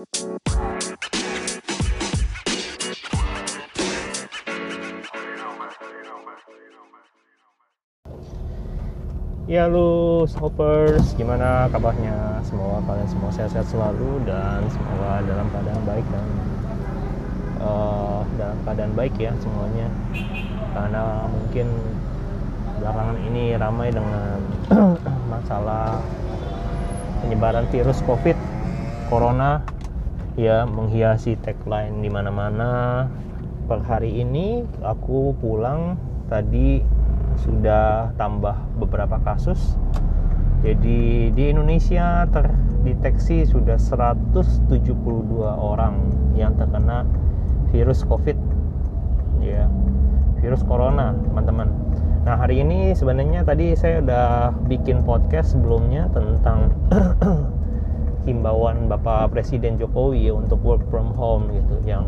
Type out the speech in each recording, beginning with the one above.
Ya lu Hoppers, gimana kabarnya? Semoga kalian semua sehat-sehat selalu dan semoga dalam keadaan baik dan uh, dalam keadaan baik ya semuanya. Karena mungkin belakangan ini ramai dengan masalah penyebaran virus COVID, corona, ya menghiasi tagline di mana-mana. Per hari ini aku pulang tadi sudah tambah beberapa kasus. Jadi di Indonesia terdeteksi sudah 172 orang yang terkena virus COVID ya. Virus corona, teman-teman. Nah, hari ini sebenarnya tadi saya udah bikin podcast sebelumnya tentang himbauan Bapak Presiden Jokowi untuk work from home gitu. Yang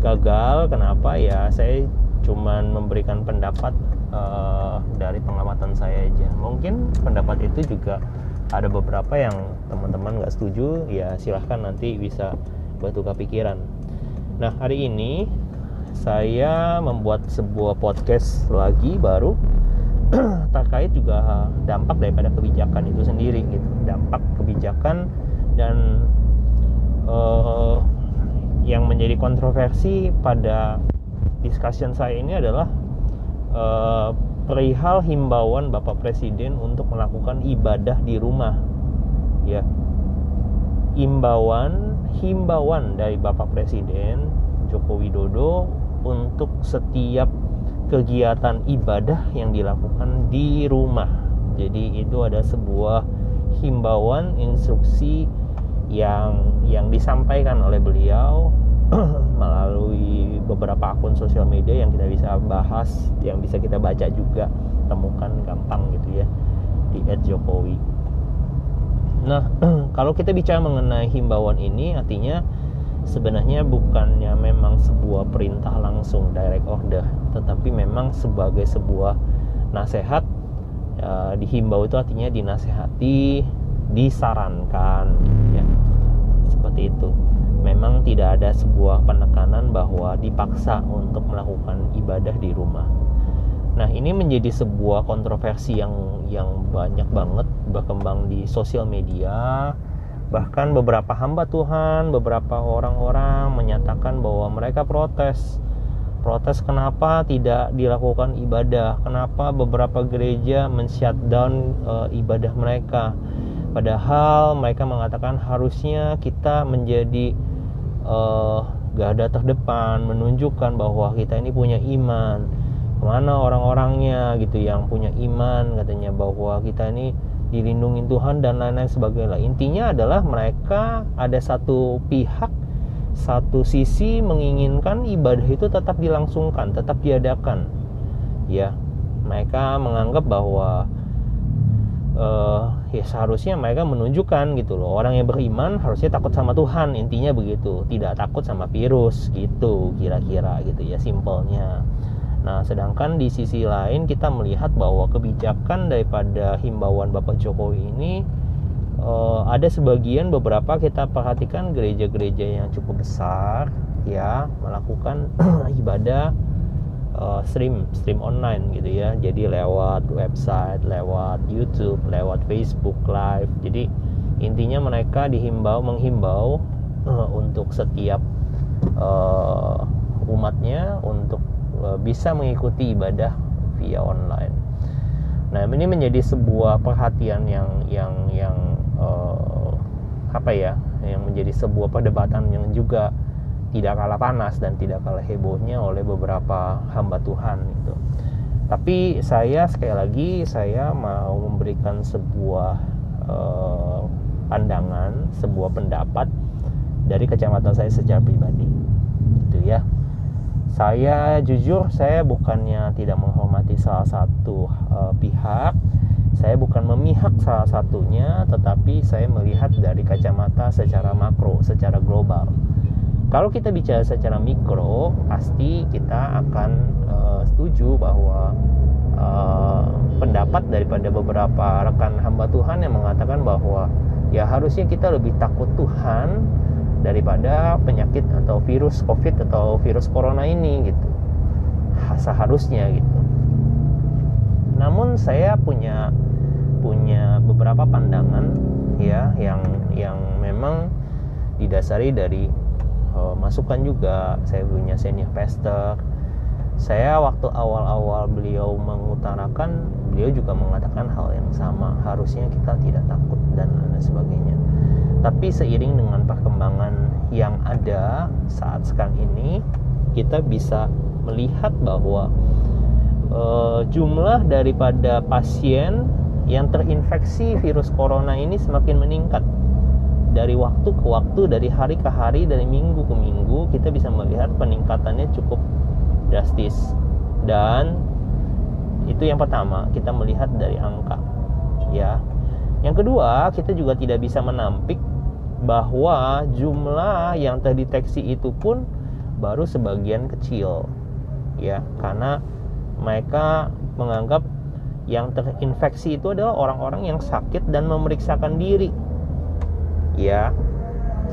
gagal kenapa? Ya saya cuman memberikan pendapat uh, dari pengamatan saya aja. Mungkin pendapat itu juga ada beberapa yang teman-teman nggak setuju ya silahkan nanti bisa bertukar pikiran. Nah hari ini saya membuat sebuah podcast lagi baru terkait juga dampak daripada kebijakan itu sendiri gitu. Dampak kebijakan dan uh, yang menjadi kontroversi pada discussion saya ini adalah uh, perihal himbauan Bapak Presiden untuk melakukan ibadah di rumah. Ya. Himbauan himbauan dari Bapak Presiden Joko Widodo untuk setiap kegiatan ibadah yang dilakukan di rumah. Jadi itu ada sebuah himbauan instruksi yang yang disampaikan oleh beliau melalui beberapa akun sosial media yang kita bisa bahas, yang bisa kita baca juga, temukan gampang gitu ya di @jokowi. Nah, kalau kita bicara mengenai himbauan ini, artinya sebenarnya bukannya memang sebuah perintah langsung direct order, tetapi memang sebagai sebuah nasihat. Ya, dihimbau itu artinya dinasehati, disarankan, seperti itu memang tidak ada sebuah penekanan bahwa dipaksa untuk melakukan ibadah di rumah. Nah, ini menjadi sebuah kontroversi yang yang banyak banget berkembang di sosial media. Bahkan beberapa hamba Tuhan, beberapa orang-orang menyatakan bahwa mereka protes. Protes kenapa tidak dilakukan ibadah? Kenapa beberapa gereja men-shutdown e, ibadah mereka? Padahal mereka mengatakan harusnya kita menjadi uh, ada terdepan menunjukkan bahwa kita ini punya iman. Ke mana orang-orangnya gitu yang punya iman katanya bahwa kita ini dilindungi Tuhan dan lain-lain sebagainya. Intinya adalah mereka ada satu pihak satu sisi menginginkan ibadah itu tetap dilangsungkan tetap diadakan. Ya mereka menganggap bahwa uh, ya seharusnya mereka menunjukkan gitu loh. Orang yang beriman harusnya takut sama Tuhan intinya begitu. Tidak takut sama virus gitu kira-kira gitu ya simpelnya. Nah sedangkan di sisi lain kita melihat bahwa kebijakan daripada himbauan Bapak Jokowi ini uh, ada sebagian beberapa kita perhatikan gereja-gereja yang cukup besar ya melakukan ibadah uh, stream stream online gitu ya. Jadi lewat website lewat YouTube lewat Facebook live. Jadi intinya mereka dihimbau menghimbau uh, untuk setiap uh, umatnya untuk uh, bisa mengikuti ibadah via online. Nah ini menjadi sebuah perhatian yang yang yang uh, apa ya yang menjadi sebuah perdebatan yang juga tidak kalah panas dan tidak kalah hebohnya oleh beberapa hamba Tuhan itu. Tapi saya sekali lagi saya mau memberikan sebuah uh, pandangan, sebuah pendapat dari kacamata saya secara pribadi. Gitu ya. Saya jujur saya bukannya tidak menghormati salah satu uh, pihak, saya bukan memihak salah satunya, tetapi saya melihat dari kacamata secara makro, secara global kalau kita bicara secara mikro, pasti kita akan uh, setuju bahwa uh, pendapat daripada beberapa rekan hamba Tuhan yang mengatakan bahwa ya harusnya kita lebih takut Tuhan daripada penyakit atau virus COVID atau virus corona ini gitu. Seharusnya gitu. Namun saya punya punya beberapa pandangan ya yang yang memang didasari dari uh, masukan juga saya punya senior pastor. Saya waktu awal-awal beliau mengutarakan beliau juga mengatakan hal yang sama. Harusnya kita tidak takut dan lain sebagainya. Tapi seiring dengan perkembangan yang ada saat sekarang ini kita bisa melihat bahwa uh, jumlah daripada pasien yang terinfeksi virus corona ini semakin meningkat dari waktu ke waktu dari hari ke hari dari minggu ke minggu kita bisa melihat peningkatannya cukup drastis. Dan itu yang pertama kita melihat dari angka ya. Yang kedua kita juga tidak bisa menampik bahwa jumlah yang terdeteksi itu pun baru sebagian kecil ya. Karena mereka menganggap yang terinfeksi itu adalah orang-orang yang sakit dan memeriksakan diri ya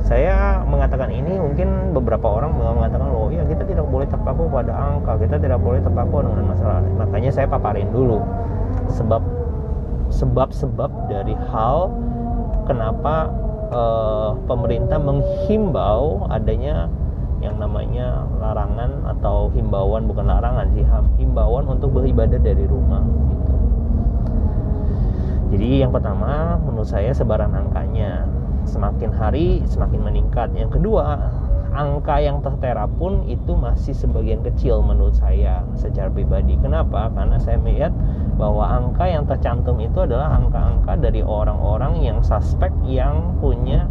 saya mengatakan ini mungkin beberapa orang mengatakan oh ya kita tidak boleh terpaku pada angka kita tidak boleh terpaku dengan masalah makanya saya paparin dulu sebab sebab-sebab dari hal kenapa uh, pemerintah menghimbau adanya yang namanya larangan atau himbauan bukan larangan sih himbauan untuk beribadah dari rumah gitu. Jadi yang pertama menurut saya sebaran angkanya semakin hari semakin meningkat. Yang kedua, angka yang tertera pun itu masih sebagian kecil menurut saya secara pribadi. Kenapa? Karena saya melihat bahwa angka yang tercantum itu adalah angka-angka dari orang-orang yang suspek yang punya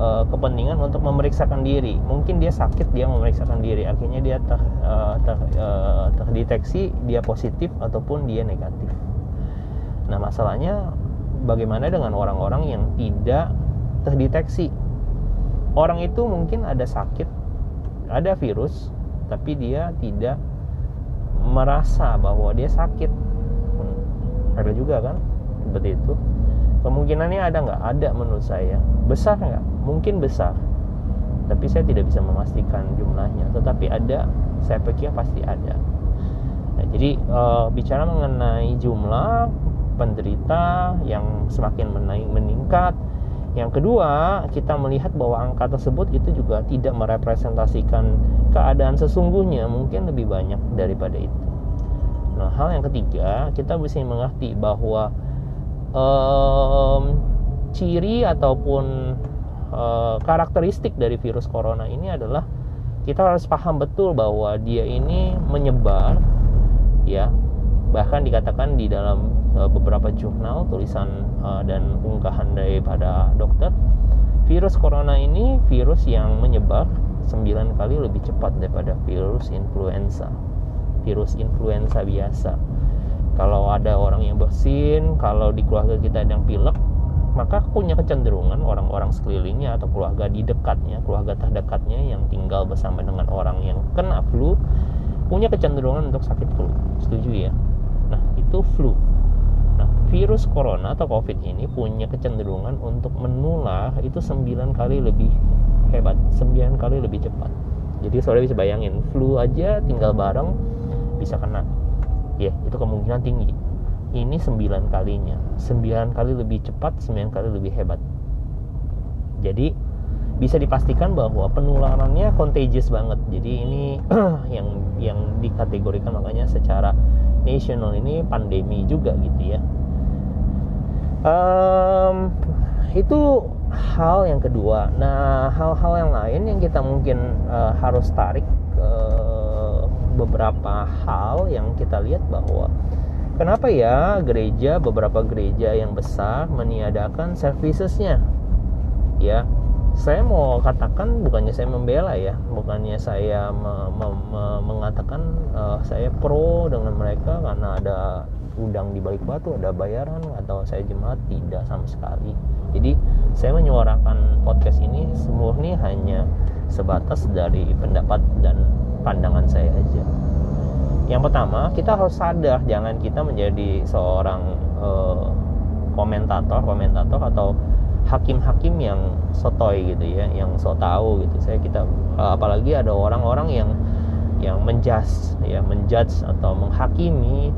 uh, kepentingan untuk memeriksakan diri. Mungkin dia sakit dia memeriksakan diri, akhirnya dia ter, uh, ter, uh, terdeteksi dia positif ataupun dia negatif. Nah, masalahnya bagaimana dengan orang-orang yang tidak terdeteksi. Orang itu mungkin ada sakit ada virus tapi dia tidak merasa bahwa dia sakit. Hmm, ada juga kan seperti itu. Kemungkinannya ada nggak? Ada menurut saya. Besar nggak? Mungkin besar. Tapi saya tidak bisa memastikan jumlahnya. Tetapi ada. Saya pikir pasti ada. Nah, jadi e, bicara mengenai jumlah penderita yang semakin meningkat yang kedua, kita melihat bahwa angka tersebut itu juga tidak merepresentasikan keadaan sesungguhnya, mungkin lebih banyak daripada itu. Nah, hal yang ketiga, kita bisa mengerti bahwa um, ciri ataupun uh, karakteristik dari virus corona ini adalah kita harus paham betul bahwa dia ini menyebar ya bahkan dikatakan di dalam uh, beberapa jurnal tulisan uh, dan unggahan daripada dokter virus corona ini virus yang menyebar 9 kali lebih cepat daripada virus influenza virus influenza biasa kalau ada orang yang bersin kalau di keluarga kita ada yang pilek maka punya kecenderungan orang-orang sekelilingnya atau keluarga di dekatnya, keluarga terdekatnya yang tinggal bersama dengan orang yang kena flu punya kecenderungan untuk sakit flu. Setuju ya? Nah, itu flu. Nah, virus corona atau covid ini punya kecenderungan untuk menular itu 9 kali lebih hebat, 9 kali lebih cepat. Jadi saudara bisa bayangin, flu aja tinggal bareng bisa kena. Ya, itu kemungkinan tinggi. Ini 9 kalinya. 9 kali lebih cepat, 9 kali lebih hebat. Jadi bisa dipastikan bahwa penularannya contagious banget. Jadi ini yang yang dikategorikan makanya secara national ini pandemi juga gitu ya. Um, itu hal yang kedua. Nah, hal-hal yang lain yang kita mungkin uh, harus tarik ke beberapa hal yang kita lihat bahwa kenapa ya gereja beberapa gereja yang besar meniadakan servicesnya ya saya mau katakan bukannya saya membela ya bukannya saya me, me, me, mengatakan uh, saya pro dengan mereka karena ada udang di balik batu ada bayaran atau saya jemaat tidak sama sekali. Jadi saya menyuarakan podcast ini semurni hanya sebatas dari pendapat dan pandangan saya aja. Yang pertama kita harus sadar jangan kita menjadi seorang uh, komentator komentator atau hakim-hakim yang sotoy gitu ya yang so tahu gitu saya kita apalagi ada orang-orang yang yang menjudge ya menjudge atau menghakimi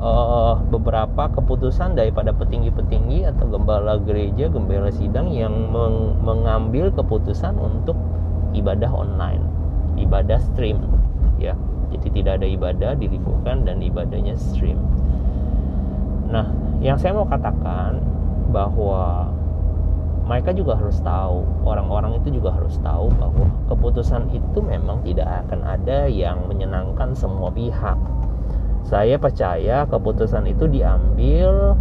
uh, beberapa keputusan daripada petinggi-petinggi atau gembala gereja, gembala sidang yang meng mengambil keputusan untuk ibadah online, ibadah stream, ya. Jadi tidak ada ibadah diliburkan dan ibadahnya stream. Nah, yang saya mau katakan bahwa mereka juga harus tahu, orang-orang itu juga harus tahu bahwa keputusan itu memang tidak akan ada yang menyenangkan semua pihak. Saya percaya keputusan itu diambil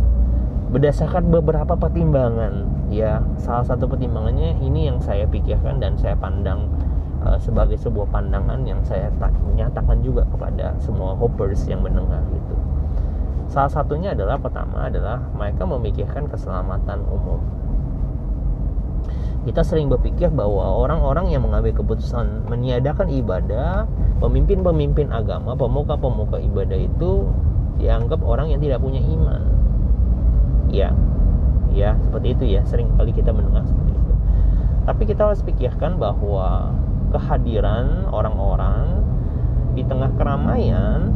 berdasarkan beberapa pertimbangan. Ya, salah satu pertimbangannya ini yang saya pikirkan dan saya pandang uh, sebagai sebuah pandangan yang saya nyatakan juga kepada semua hoppers yang mendengar itu. Salah satunya adalah pertama adalah mereka memikirkan keselamatan umum kita sering berpikir bahwa orang-orang yang mengambil keputusan meniadakan ibadah, pemimpin-pemimpin agama, pemuka-pemuka ibadah itu dianggap orang yang tidak punya iman. Ya, ya seperti itu ya. Sering kali kita mendengar seperti itu. Tapi kita harus pikirkan bahwa kehadiran orang-orang di tengah keramaian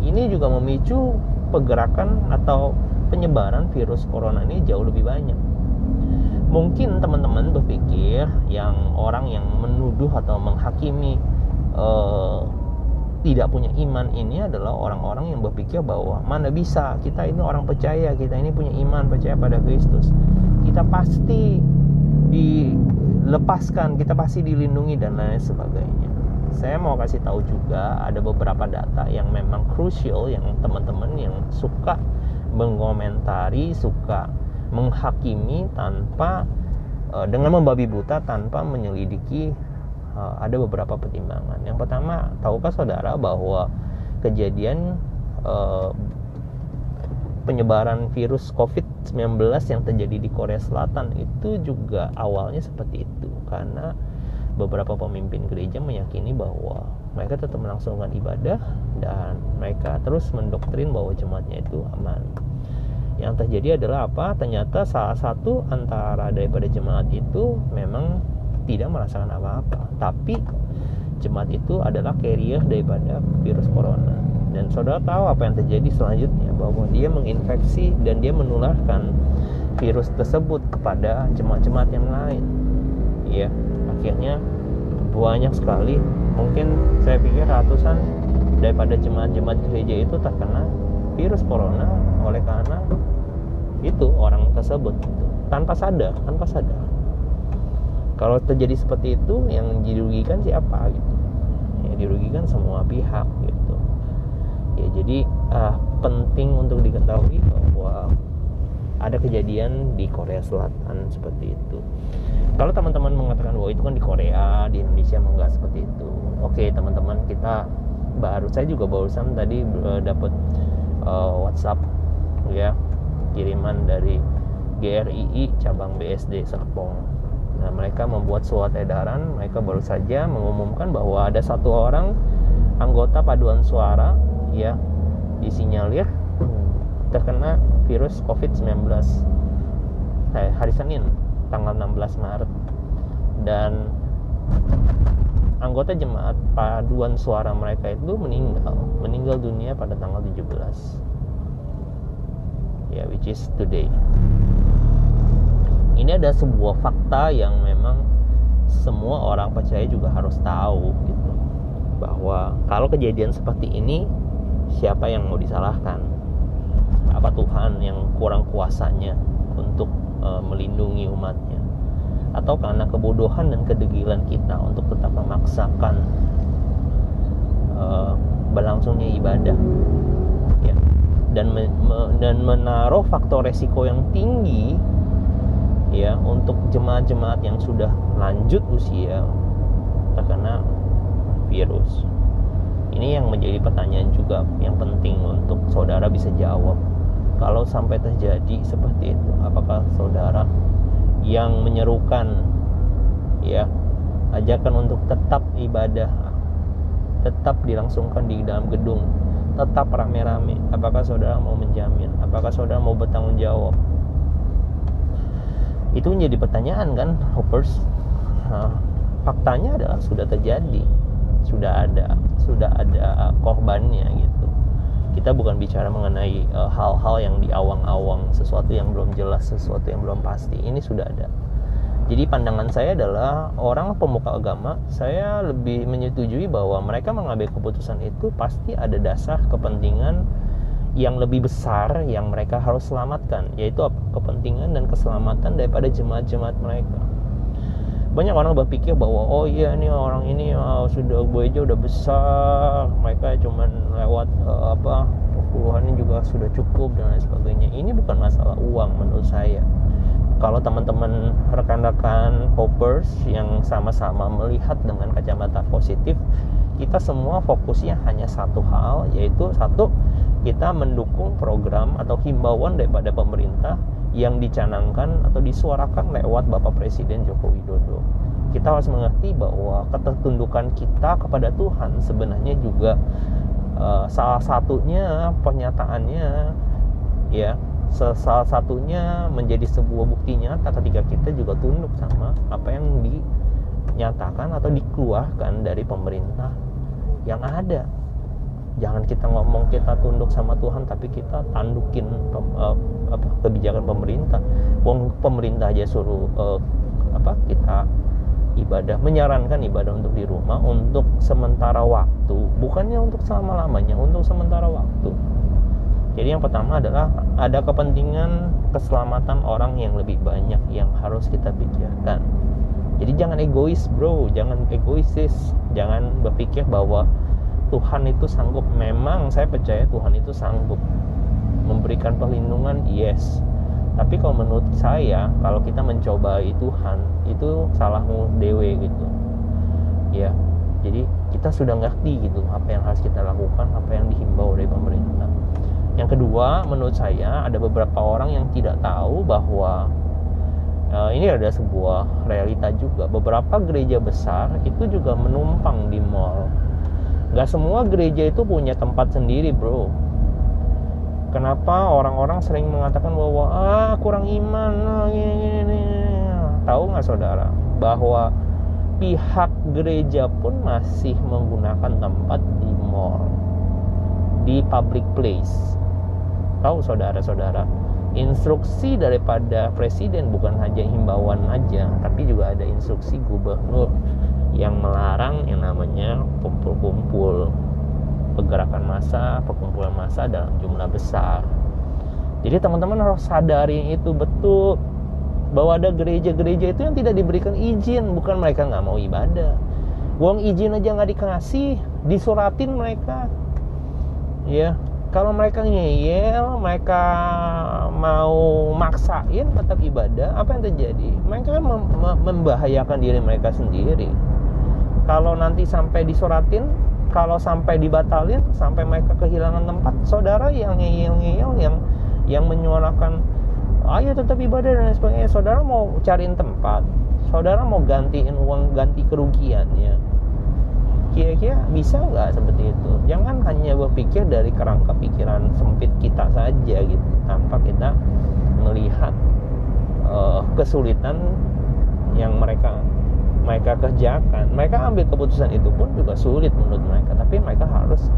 ini juga memicu pergerakan atau penyebaran virus corona ini jauh lebih banyak mungkin teman-teman berpikir yang orang yang menuduh atau menghakimi uh, tidak punya iman ini adalah orang-orang yang berpikir bahwa mana bisa kita ini orang percaya kita ini punya iman percaya pada Kristus. Kita pasti dilepaskan kita pasti dilindungi dan lain sebagainya. Saya mau kasih tahu juga ada beberapa data yang memang krusial yang teman-teman yang suka mengomentari suka menghakimi tanpa uh, dengan membabi buta tanpa menyelidiki uh, ada beberapa pertimbangan. Yang pertama, tahukah saudara bahwa kejadian uh, penyebaran virus COVID-19 yang terjadi di Korea Selatan itu juga awalnya seperti itu karena beberapa pemimpin gereja meyakini bahwa mereka tetap melangsungkan ibadah dan mereka terus mendoktrin bahwa jemaatnya itu aman yang terjadi adalah apa? Ternyata salah satu antara daripada jemaat itu memang tidak merasakan apa-apa. Tapi jemaat itu adalah carrier daripada virus corona. Dan saudara tahu apa yang terjadi selanjutnya? Bahwa dia menginfeksi dan dia menularkan virus tersebut kepada jemaat-jemaat yang lain. Ya akhirnya banyak sekali. Mungkin saya pikir ratusan daripada jemaat-jemaat gereja itu terkena virus corona oleh karena itu orang tersebut gitu. tanpa sadar tanpa sadar. Kalau terjadi seperti itu yang dirugikan siapa gitu? Ya dirugikan semua pihak gitu. Ya jadi uh, penting untuk diketahui bahwa ada kejadian di Korea Selatan seperti itu. Kalau teman-teman mengatakan bahwa itu kan di Korea di Indonesia enggak seperti itu. Oke teman-teman kita baru saya juga barusan tadi uh, dapat uh, WhatsApp ya. Kiriman dari GRII cabang BSD Serpong. Nah, mereka membuat surat edaran, mereka baru saja mengumumkan bahwa ada satu orang anggota paduan suara ya disinyalir terkena virus COVID-19 hari Senin tanggal 16 Maret. Dan anggota jemaat paduan suara mereka itu meninggal meninggal dunia pada tanggal 17 ya which is today. Ini ada sebuah fakta yang memang semua orang percaya juga harus tahu gitu. Bahwa kalau kejadian seperti ini siapa yang mau disalahkan? Apa Tuhan yang kurang kuasanya untuk uh, melindungi umatnya? Atau karena kebodohan dan kedegilan kita untuk tetap memaksakan uh, berlangsungnya ibadah dan me, me, dan menaruh faktor resiko yang tinggi ya untuk jemaat-jemaat yang sudah lanjut usia terkena virus. Ini yang menjadi pertanyaan juga yang penting untuk saudara bisa jawab. Kalau sampai terjadi seperti itu, apakah saudara yang menyerukan ya ajakan untuk tetap ibadah tetap dilangsungkan di dalam gedung tetap rame-rame. Apakah saudara mau menjamin? Apakah saudara mau bertanggung jawab? Itu menjadi pertanyaan kan hoppers. Nah, faktanya adalah sudah terjadi. Sudah ada sudah ada korbannya gitu. Kita bukan bicara mengenai eh, hal-hal uh, yang di awang-awang sesuatu yang belum jelas sesuatu yang belum pasti. Ini sudah ada jadi pandangan saya adalah orang pemuka agama saya lebih menyetujui bahwa mereka mengambil keputusan itu pasti ada dasar kepentingan yang lebih besar yang mereka harus selamatkan yaitu kepentingan dan keselamatan daripada jemaat-jemaat mereka. Banyak orang berpikir bahwa oh iya ini orang ini oh, sudah gereja udah besar mereka cuman lewat uh, apa puluhannya juga sudah cukup dan lain sebagainya. Ini bukan masalah uang menurut saya kalau teman-teman rekan-rekan hoppers yang sama-sama melihat dengan kacamata positif kita semua fokusnya hanya satu hal yaitu satu kita mendukung program atau himbauan daripada pemerintah yang dicanangkan atau disuarakan lewat Bapak Presiden Joko Widodo. Kita harus mengerti bahwa ketertundukan kita kepada Tuhan sebenarnya juga uh, salah satunya pernyataannya ya salah satunya menjadi sebuah bukti nyata ketika kita juga tunduk sama apa yang dinyatakan atau dikeluarkan dari pemerintah yang ada. Jangan kita ngomong kita tunduk sama Tuhan tapi kita tandukin uh, apa kebijakan pemerintah. Wong pemerintah aja suruh uh, apa kita ibadah menyarankan ibadah untuk di rumah untuk sementara waktu. Bukannya untuk selama lamanya untuk sementara waktu jadi yang pertama adalah ada kepentingan keselamatan orang yang lebih banyak yang harus kita pikirkan. Jadi jangan egois bro. Jangan egoisis. Jangan berpikir bahwa Tuhan itu sanggup. Memang saya percaya Tuhan itu sanggup memberikan perlindungan yes. Tapi kalau menurut saya kalau kita mencobai Tuhan itu salahmu dewe gitu. Ya jadi kita sudah ngerti gitu apa yang harus kita lakukan apa yang dihimbau dari pemerintah yang kedua menurut saya ada beberapa orang yang tidak tahu bahwa uh, ini ada sebuah realita juga. Beberapa gereja besar itu juga menumpang di mall. Gak semua gereja itu punya tempat sendiri bro. Kenapa orang-orang sering mengatakan bahwa ah kurang iman ah, gini, gini. Tahu nggak saudara bahwa pihak gereja pun masih menggunakan tempat di mall di public place tahu saudara-saudara instruksi daripada presiden bukan hanya himbauan aja tapi juga ada instruksi gubernur yang melarang yang namanya kumpul-kumpul pergerakan massa, perkumpulan massa dalam jumlah besar. Jadi teman-teman harus sadari itu betul bahwa ada gereja-gereja itu yang tidak diberikan izin, bukan mereka nggak mau ibadah. Uang izin aja nggak dikasih, disuratin mereka. Ya, kalau mereka ngeyel, mereka mau maksain tetap ibadah, apa yang terjadi? Mereka kan membahayakan diri mereka sendiri kalau nanti sampai disoratin kalau sampai dibatalin sampai mereka kehilangan tempat saudara yang ngeyel-ngeyel yang yang menyuarakan ayo tetap ibadah dan sebagainya saudara mau cariin tempat saudara mau gantiin uang ganti kerugiannya kira-kira bisa nggak seperti itu? Jangan hanya berpikir dari kerangka pikiran sempit kita saja gitu tanpa kita melihat uh, kesulitan yang mereka mereka kerjakan. Mereka ambil keputusan itu pun juga sulit menurut mereka tapi mereka harus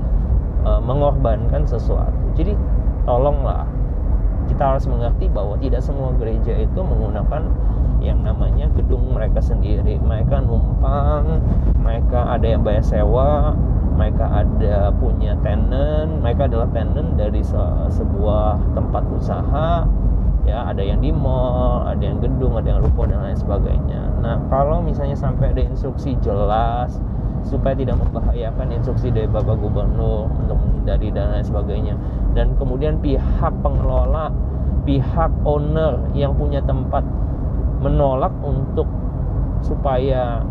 uh, mengorbankan sesuatu. Jadi tolonglah. Kita harus mengerti bahwa tidak semua gereja itu menggunakan yang namanya gedung mereka sendiri. Mereka numpang mereka ada yang bayar sewa mereka ada punya tenant mereka adalah tenant dari se sebuah tempat usaha ya ada yang di mall ada yang gedung ada yang ruko dan lain sebagainya. Nah kalau misalnya sampai ada instruksi jelas supaya tidak membahayakan instruksi dari bapak gubernur untuk menghindari dan lain sebagainya. Dan kemudian pihak pengelola pihak owner yang punya tempat menolak untuk supaya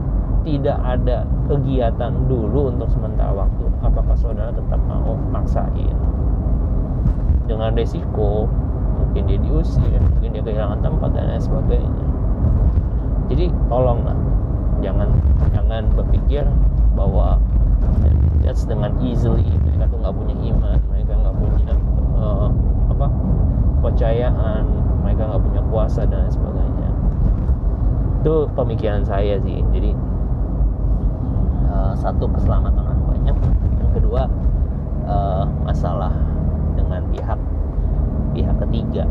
tidak ada kegiatan dulu untuk sementara waktu. Apakah saudara tetap mau maksain? Dengan resiko mungkin dia diusir mungkin dia kehilangan tempat dan lain sebagainya. Jadi tolonglah. Jangan jangan berpikir bahwa just dengan easily. Mereka tuh nggak punya iman mereka nggak punya uh, apa kepercayaan mereka nggak punya kuasa dan lain sebagainya itu pemikiran saya sih. Jadi uh, satu keselamatan orang banyak. Yang kedua uh, masalah dengan pihak pihak ketiga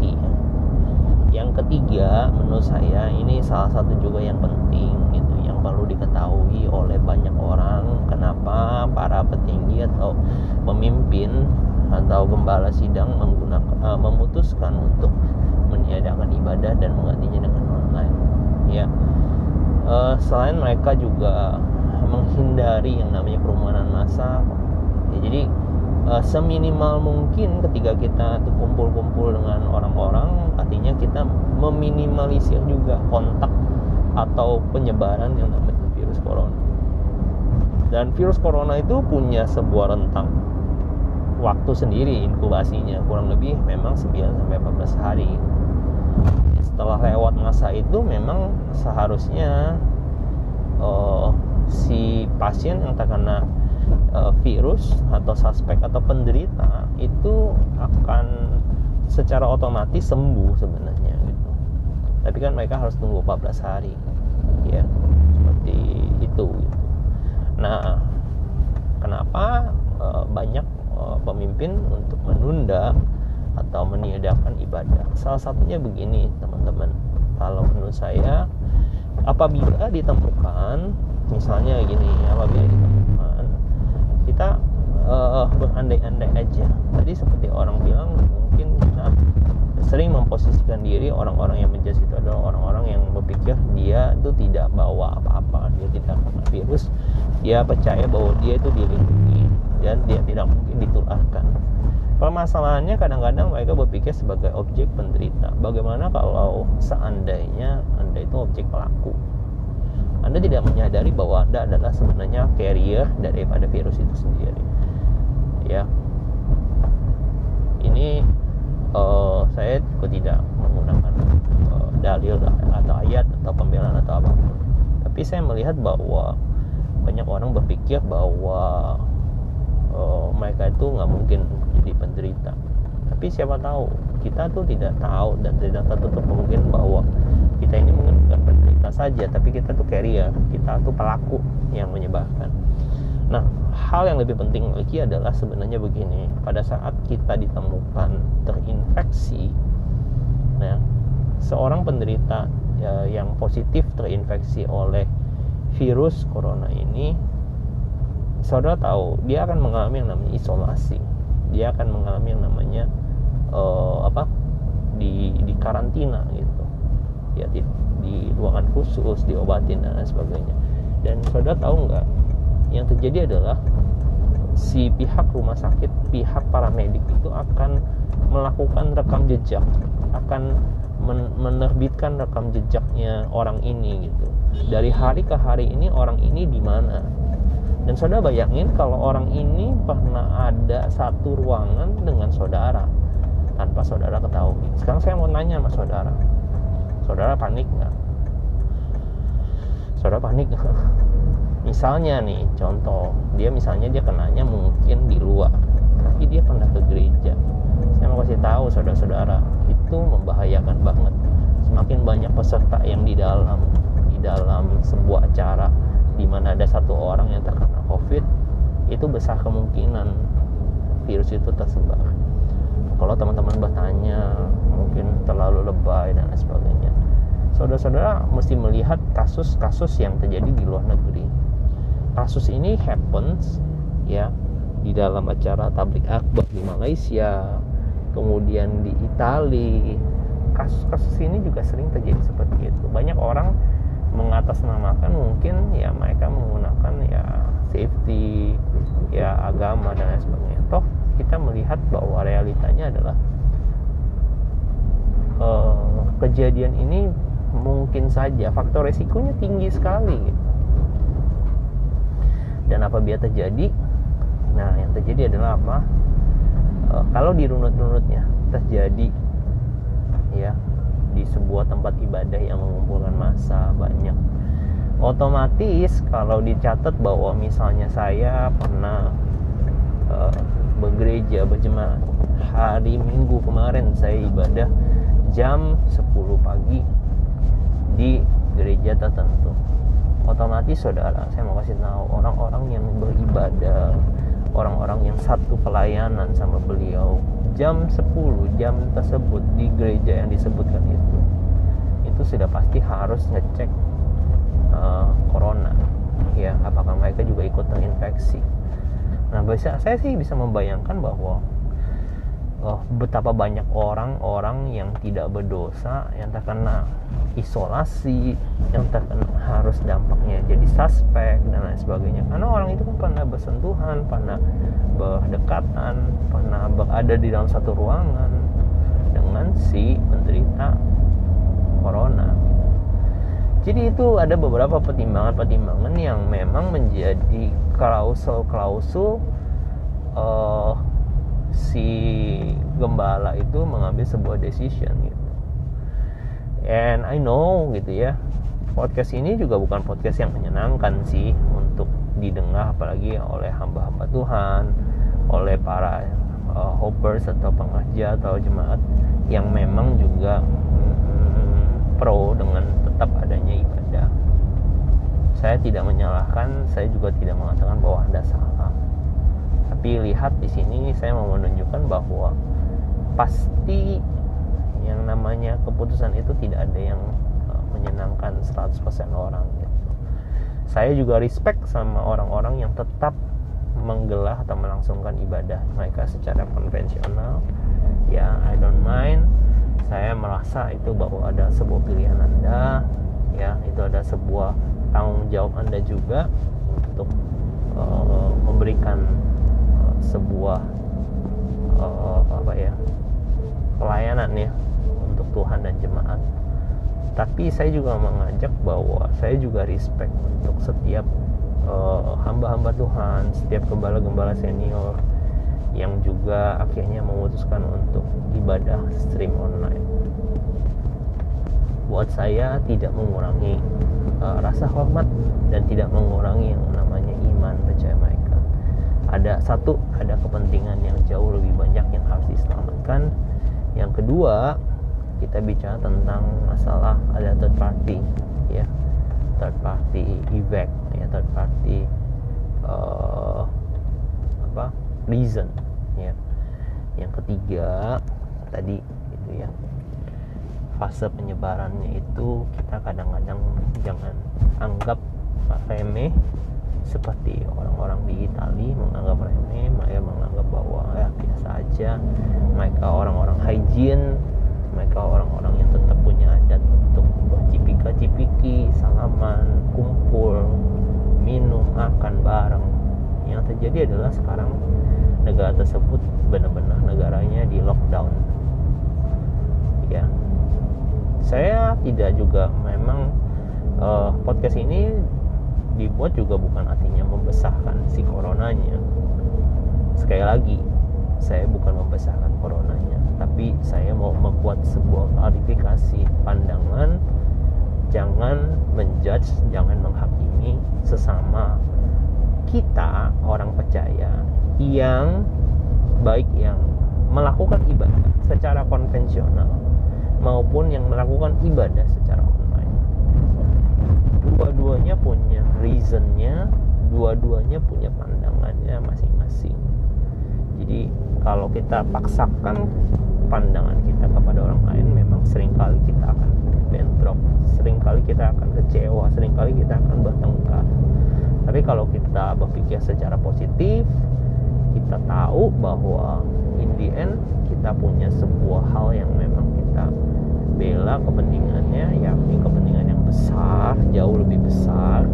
ya. yang ketiga menurut saya ini salah satu juga yang penting gitu. Yang perlu diketahui oleh banyak orang kenapa para petinggi atau pemimpin atau gembala sidang menggunakan uh, memutuskan untuk meniadakan ibadah dan menggantinya dengan ya. Uh, selain mereka juga menghindari yang namanya kerumunan massa. Ya, jadi uh, seminimal mungkin ketika kita kumpul-kumpul dengan orang-orang artinya kita meminimalisir juga kontak atau penyebaran yang namanya virus corona. Dan virus corona itu punya sebuah rentang waktu sendiri inkubasinya. Kurang lebih memang 9 sampai 14 hari setelah lewat masa itu memang seharusnya uh, si pasien yang terkena uh, virus atau suspek atau penderita itu akan secara otomatis sembuh sebenarnya gitu. Tapi kan mereka harus tunggu 14 hari. Ya, seperti itu gitu. Nah, kenapa uh, banyak uh, pemimpin untuk menunda atau meniadakan ibadah. Salah satunya begini, teman-teman. Kalau menurut saya, apabila ditemukan, misalnya gini, apabila ditemukan, kita uh, berandai-andai aja. Tadi seperti orang bilang, mungkin kita sering memposisikan diri orang-orang yang menjadi itu adalah orang-orang yang berpikir dia itu tidak bawa apa-apa, dia tidak kena virus, dia percaya bahwa dia itu dilindungi dan dia tidak mungkin ditularkan permasalahannya kadang-kadang mereka berpikir sebagai objek penderita. Bagaimana kalau seandainya anda itu objek pelaku? Anda tidak menyadari bahwa anda adalah sebenarnya carrier daripada virus itu sendiri. Ya. Ini uh, saya tidak menggunakan uh, dalil atau ayat atau pembelaan atau apa pun. Tapi saya melihat bahwa banyak orang berpikir bahwa uh, mereka itu nggak mungkin jadi penderita. Tapi siapa tahu kita tuh tidak tahu dan tidak tertutup kemungkinan bahwa kita ini mungkin bukan penderita saja tapi kita tuh carrier. Kita tuh pelaku yang menyebarkan. Nah hal yang lebih penting lagi adalah sebenarnya begini. Pada saat kita ditemukan terinfeksi nah seorang penderita ya, yang positif terinfeksi oleh virus corona ini saudara tahu dia akan mengalami yang namanya isolasi. Dia akan mengalami yang namanya uh, apa di di karantina gitu. Ya di, di ruangan khusus diobatin dan lain sebagainya. Dan saudara tahu nggak yang terjadi adalah si pihak rumah sakit pihak paramedik itu akan melakukan rekam jejak akan menerbitkan rekam jejaknya orang ini gitu. Dari hari ke hari ini orang ini di mana dan saudara bayangin kalau orang ini pernah ada satu ruangan dengan saudara tanpa saudara ketahui. Sekarang saya mau nanya sama saudara. Saudara panik nggak? Saudara panik nggak? Misalnya nih, contoh, dia misalnya dia kenanya mungkin di luar, tapi dia pernah ke gereja. Saya mau kasih tahu saudara-saudara, itu membahayakan banget. Semakin banyak peserta yang di dalam di dalam sebuah acara di mana ada satu orang yang terkena COVID itu besar kemungkinan virus itu tersebar. Kalau teman-teman bertanya mungkin terlalu lebay dan lain sebagainya. Saudara-saudara mesti melihat kasus-kasus yang terjadi di luar negeri. Kasus ini happens ya di dalam acara tablik akbar di Malaysia, kemudian di Italia. Kasus-kasus ini juga sering terjadi seperti itu. Banyak orang mengatasnamakan mungkin ya mereka menggunakan ya safety ya agama dan lain sebagainya. Toh kita melihat bahwa realitanya adalah uh, kejadian ini mungkin saja faktor resikonya tinggi sekali gitu. dan apabila terjadi? Nah yang terjadi adalah apa? Uh, kalau di runut-runutnya terjadi ya di sebuah tempat ibadah yang mengumpulkan massa banyak. Otomatis kalau dicatat bahwa misalnya saya pernah uh, bergereja berjemaat hari Minggu kemarin saya ibadah jam 10 pagi di gereja tertentu. Otomatis saudara saya mau kasih tahu orang-orang yang beribadah orang-orang yang satu pelayanan sama beliau jam 10 jam tersebut di gereja yang disebutkan itu itu sudah pasti harus ngecek uh, corona. Ya apakah mereka juga ikut terinfeksi? Nah bisa saya sih bisa membayangkan bahwa uh, betapa banyak orang-orang yang tidak berdosa yang terkena isolasi yang terkena harus dampaknya jadi suspek dan lain sebagainya. Karena orang itu kan pernah bersentuhan pernah berdekatan pernah berada di dalam satu ruangan dengan si penderita corona. Jadi itu ada beberapa pertimbangan-pertimbangan yang memang menjadi klausul-klausul uh, si gembala itu mengambil sebuah decision gitu. And I know gitu ya, podcast ini juga bukan podcast yang menyenangkan sih untuk didengar apalagi oleh hamba-hamba Tuhan, oleh para uh, hopers atau pengajar atau jemaat yang memang juga mm, pro dengan tetap adanya ibadah. Saya tidak menyalahkan, saya juga tidak mengatakan bahwa Anda salah tapi lihat di sini saya mau menunjukkan bahwa pasti yang namanya keputusan itu tidak ada yang uh, menyenangkan 100% orang gitu. Saya juga respect sama orang-orang yang tetap menggelar atau melangsungkan ibadah mereka secara konvensional. Ya, I don't mind. Saya merasa itu bahwa ada sebuah pilihan Anda, ya, itu ada sebuah tanggung jawab Anda juga untuk uh, memberikan sebuah uh, apa ya pelayanan ya untuk Tuhan dan jemaat. Tapi saya juga mengajak bahwa saya juga respect untuk setiap uh, hamba-hamba Tuhan setiap gembala-gembala senior yang juga akhirnya memutuskan untuk ibadah stream online. Buat saya tidak mengurangi uh, rasa hormat dan tidak mengurangi yang namanya iman percaya mereka ada satu ada kepentingan yang jauh lebih banyak yang harus diselamatkan. Yang kedua kita bicara tentang masalah ada third party ya. Third party event ya third party uh, apa reason ya. Yang ketiga tadi itu ya. Fase penyebarannya itu kita kadang-kadang jangan anggap remeh seperti orang-orang di Italia menganggap remeh mereka menganggap bahwa ya biasa aja. Mereka orang-orang hygiene mereka orang-orang yang tetap punya adat untuk bercipika-cipiki salaman kumpul minum makan bareng. Yang terjadi adalah sekarang negara tersebut benar-benar negaranya di lockdown. Ya. Saya tidak juga memang uh, podcast ini dibuat juga bukan artinya membesarkan si coronanya. Sekali lagi saya bukan membesarkan coronanya tapi saya mau membuat sebuah klarifikasi pandangan. Jangan menjudge jangan menghakimi sesama kita orang percaya yang baik yang melakukan ibadah secara konvensional maupun yang melakukan ibadah secara dua-duanya punya reasonnya dua-duanya punya pandangannya masing-masing. Jadi kalau kita paksakan pandangan kita kepada orang lain memang sering kali kita akan bentrok sering kali kita akan kecewa sering kali kita akan bertengkar. Tapi kalau kita berpikir secara positif kita tahu bahwa in the end kita punya sebuah hal yang memang kita bela kepentingannya yakni kepentingan yang besar jauh lebih besar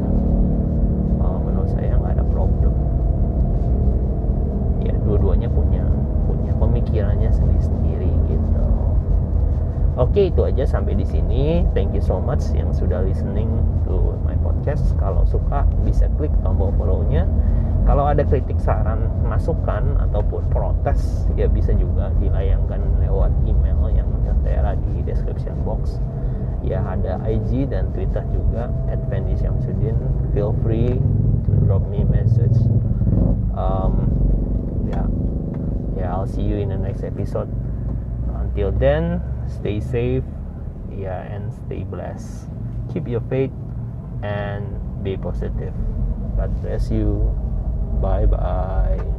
punya pemikirannya sendiri-sendiri gitu. Oke itu aja sampai di sini. Thank you so much yang sudah listening to my podcast. Kalau suka bisa klik tombol follow-nya. Kalau ada kritik saran masukan ataupun protes ya bisa juga dilayangkan lewat email yang tertera di description box. Ya ada IG dan Twitter juga Fendi feel free to drop me message. Um, yeah, I'll see you in the next episode. Until then stay safe. Yeah and stay blessed. Keep your faith and be positive. God bless you. Bye bye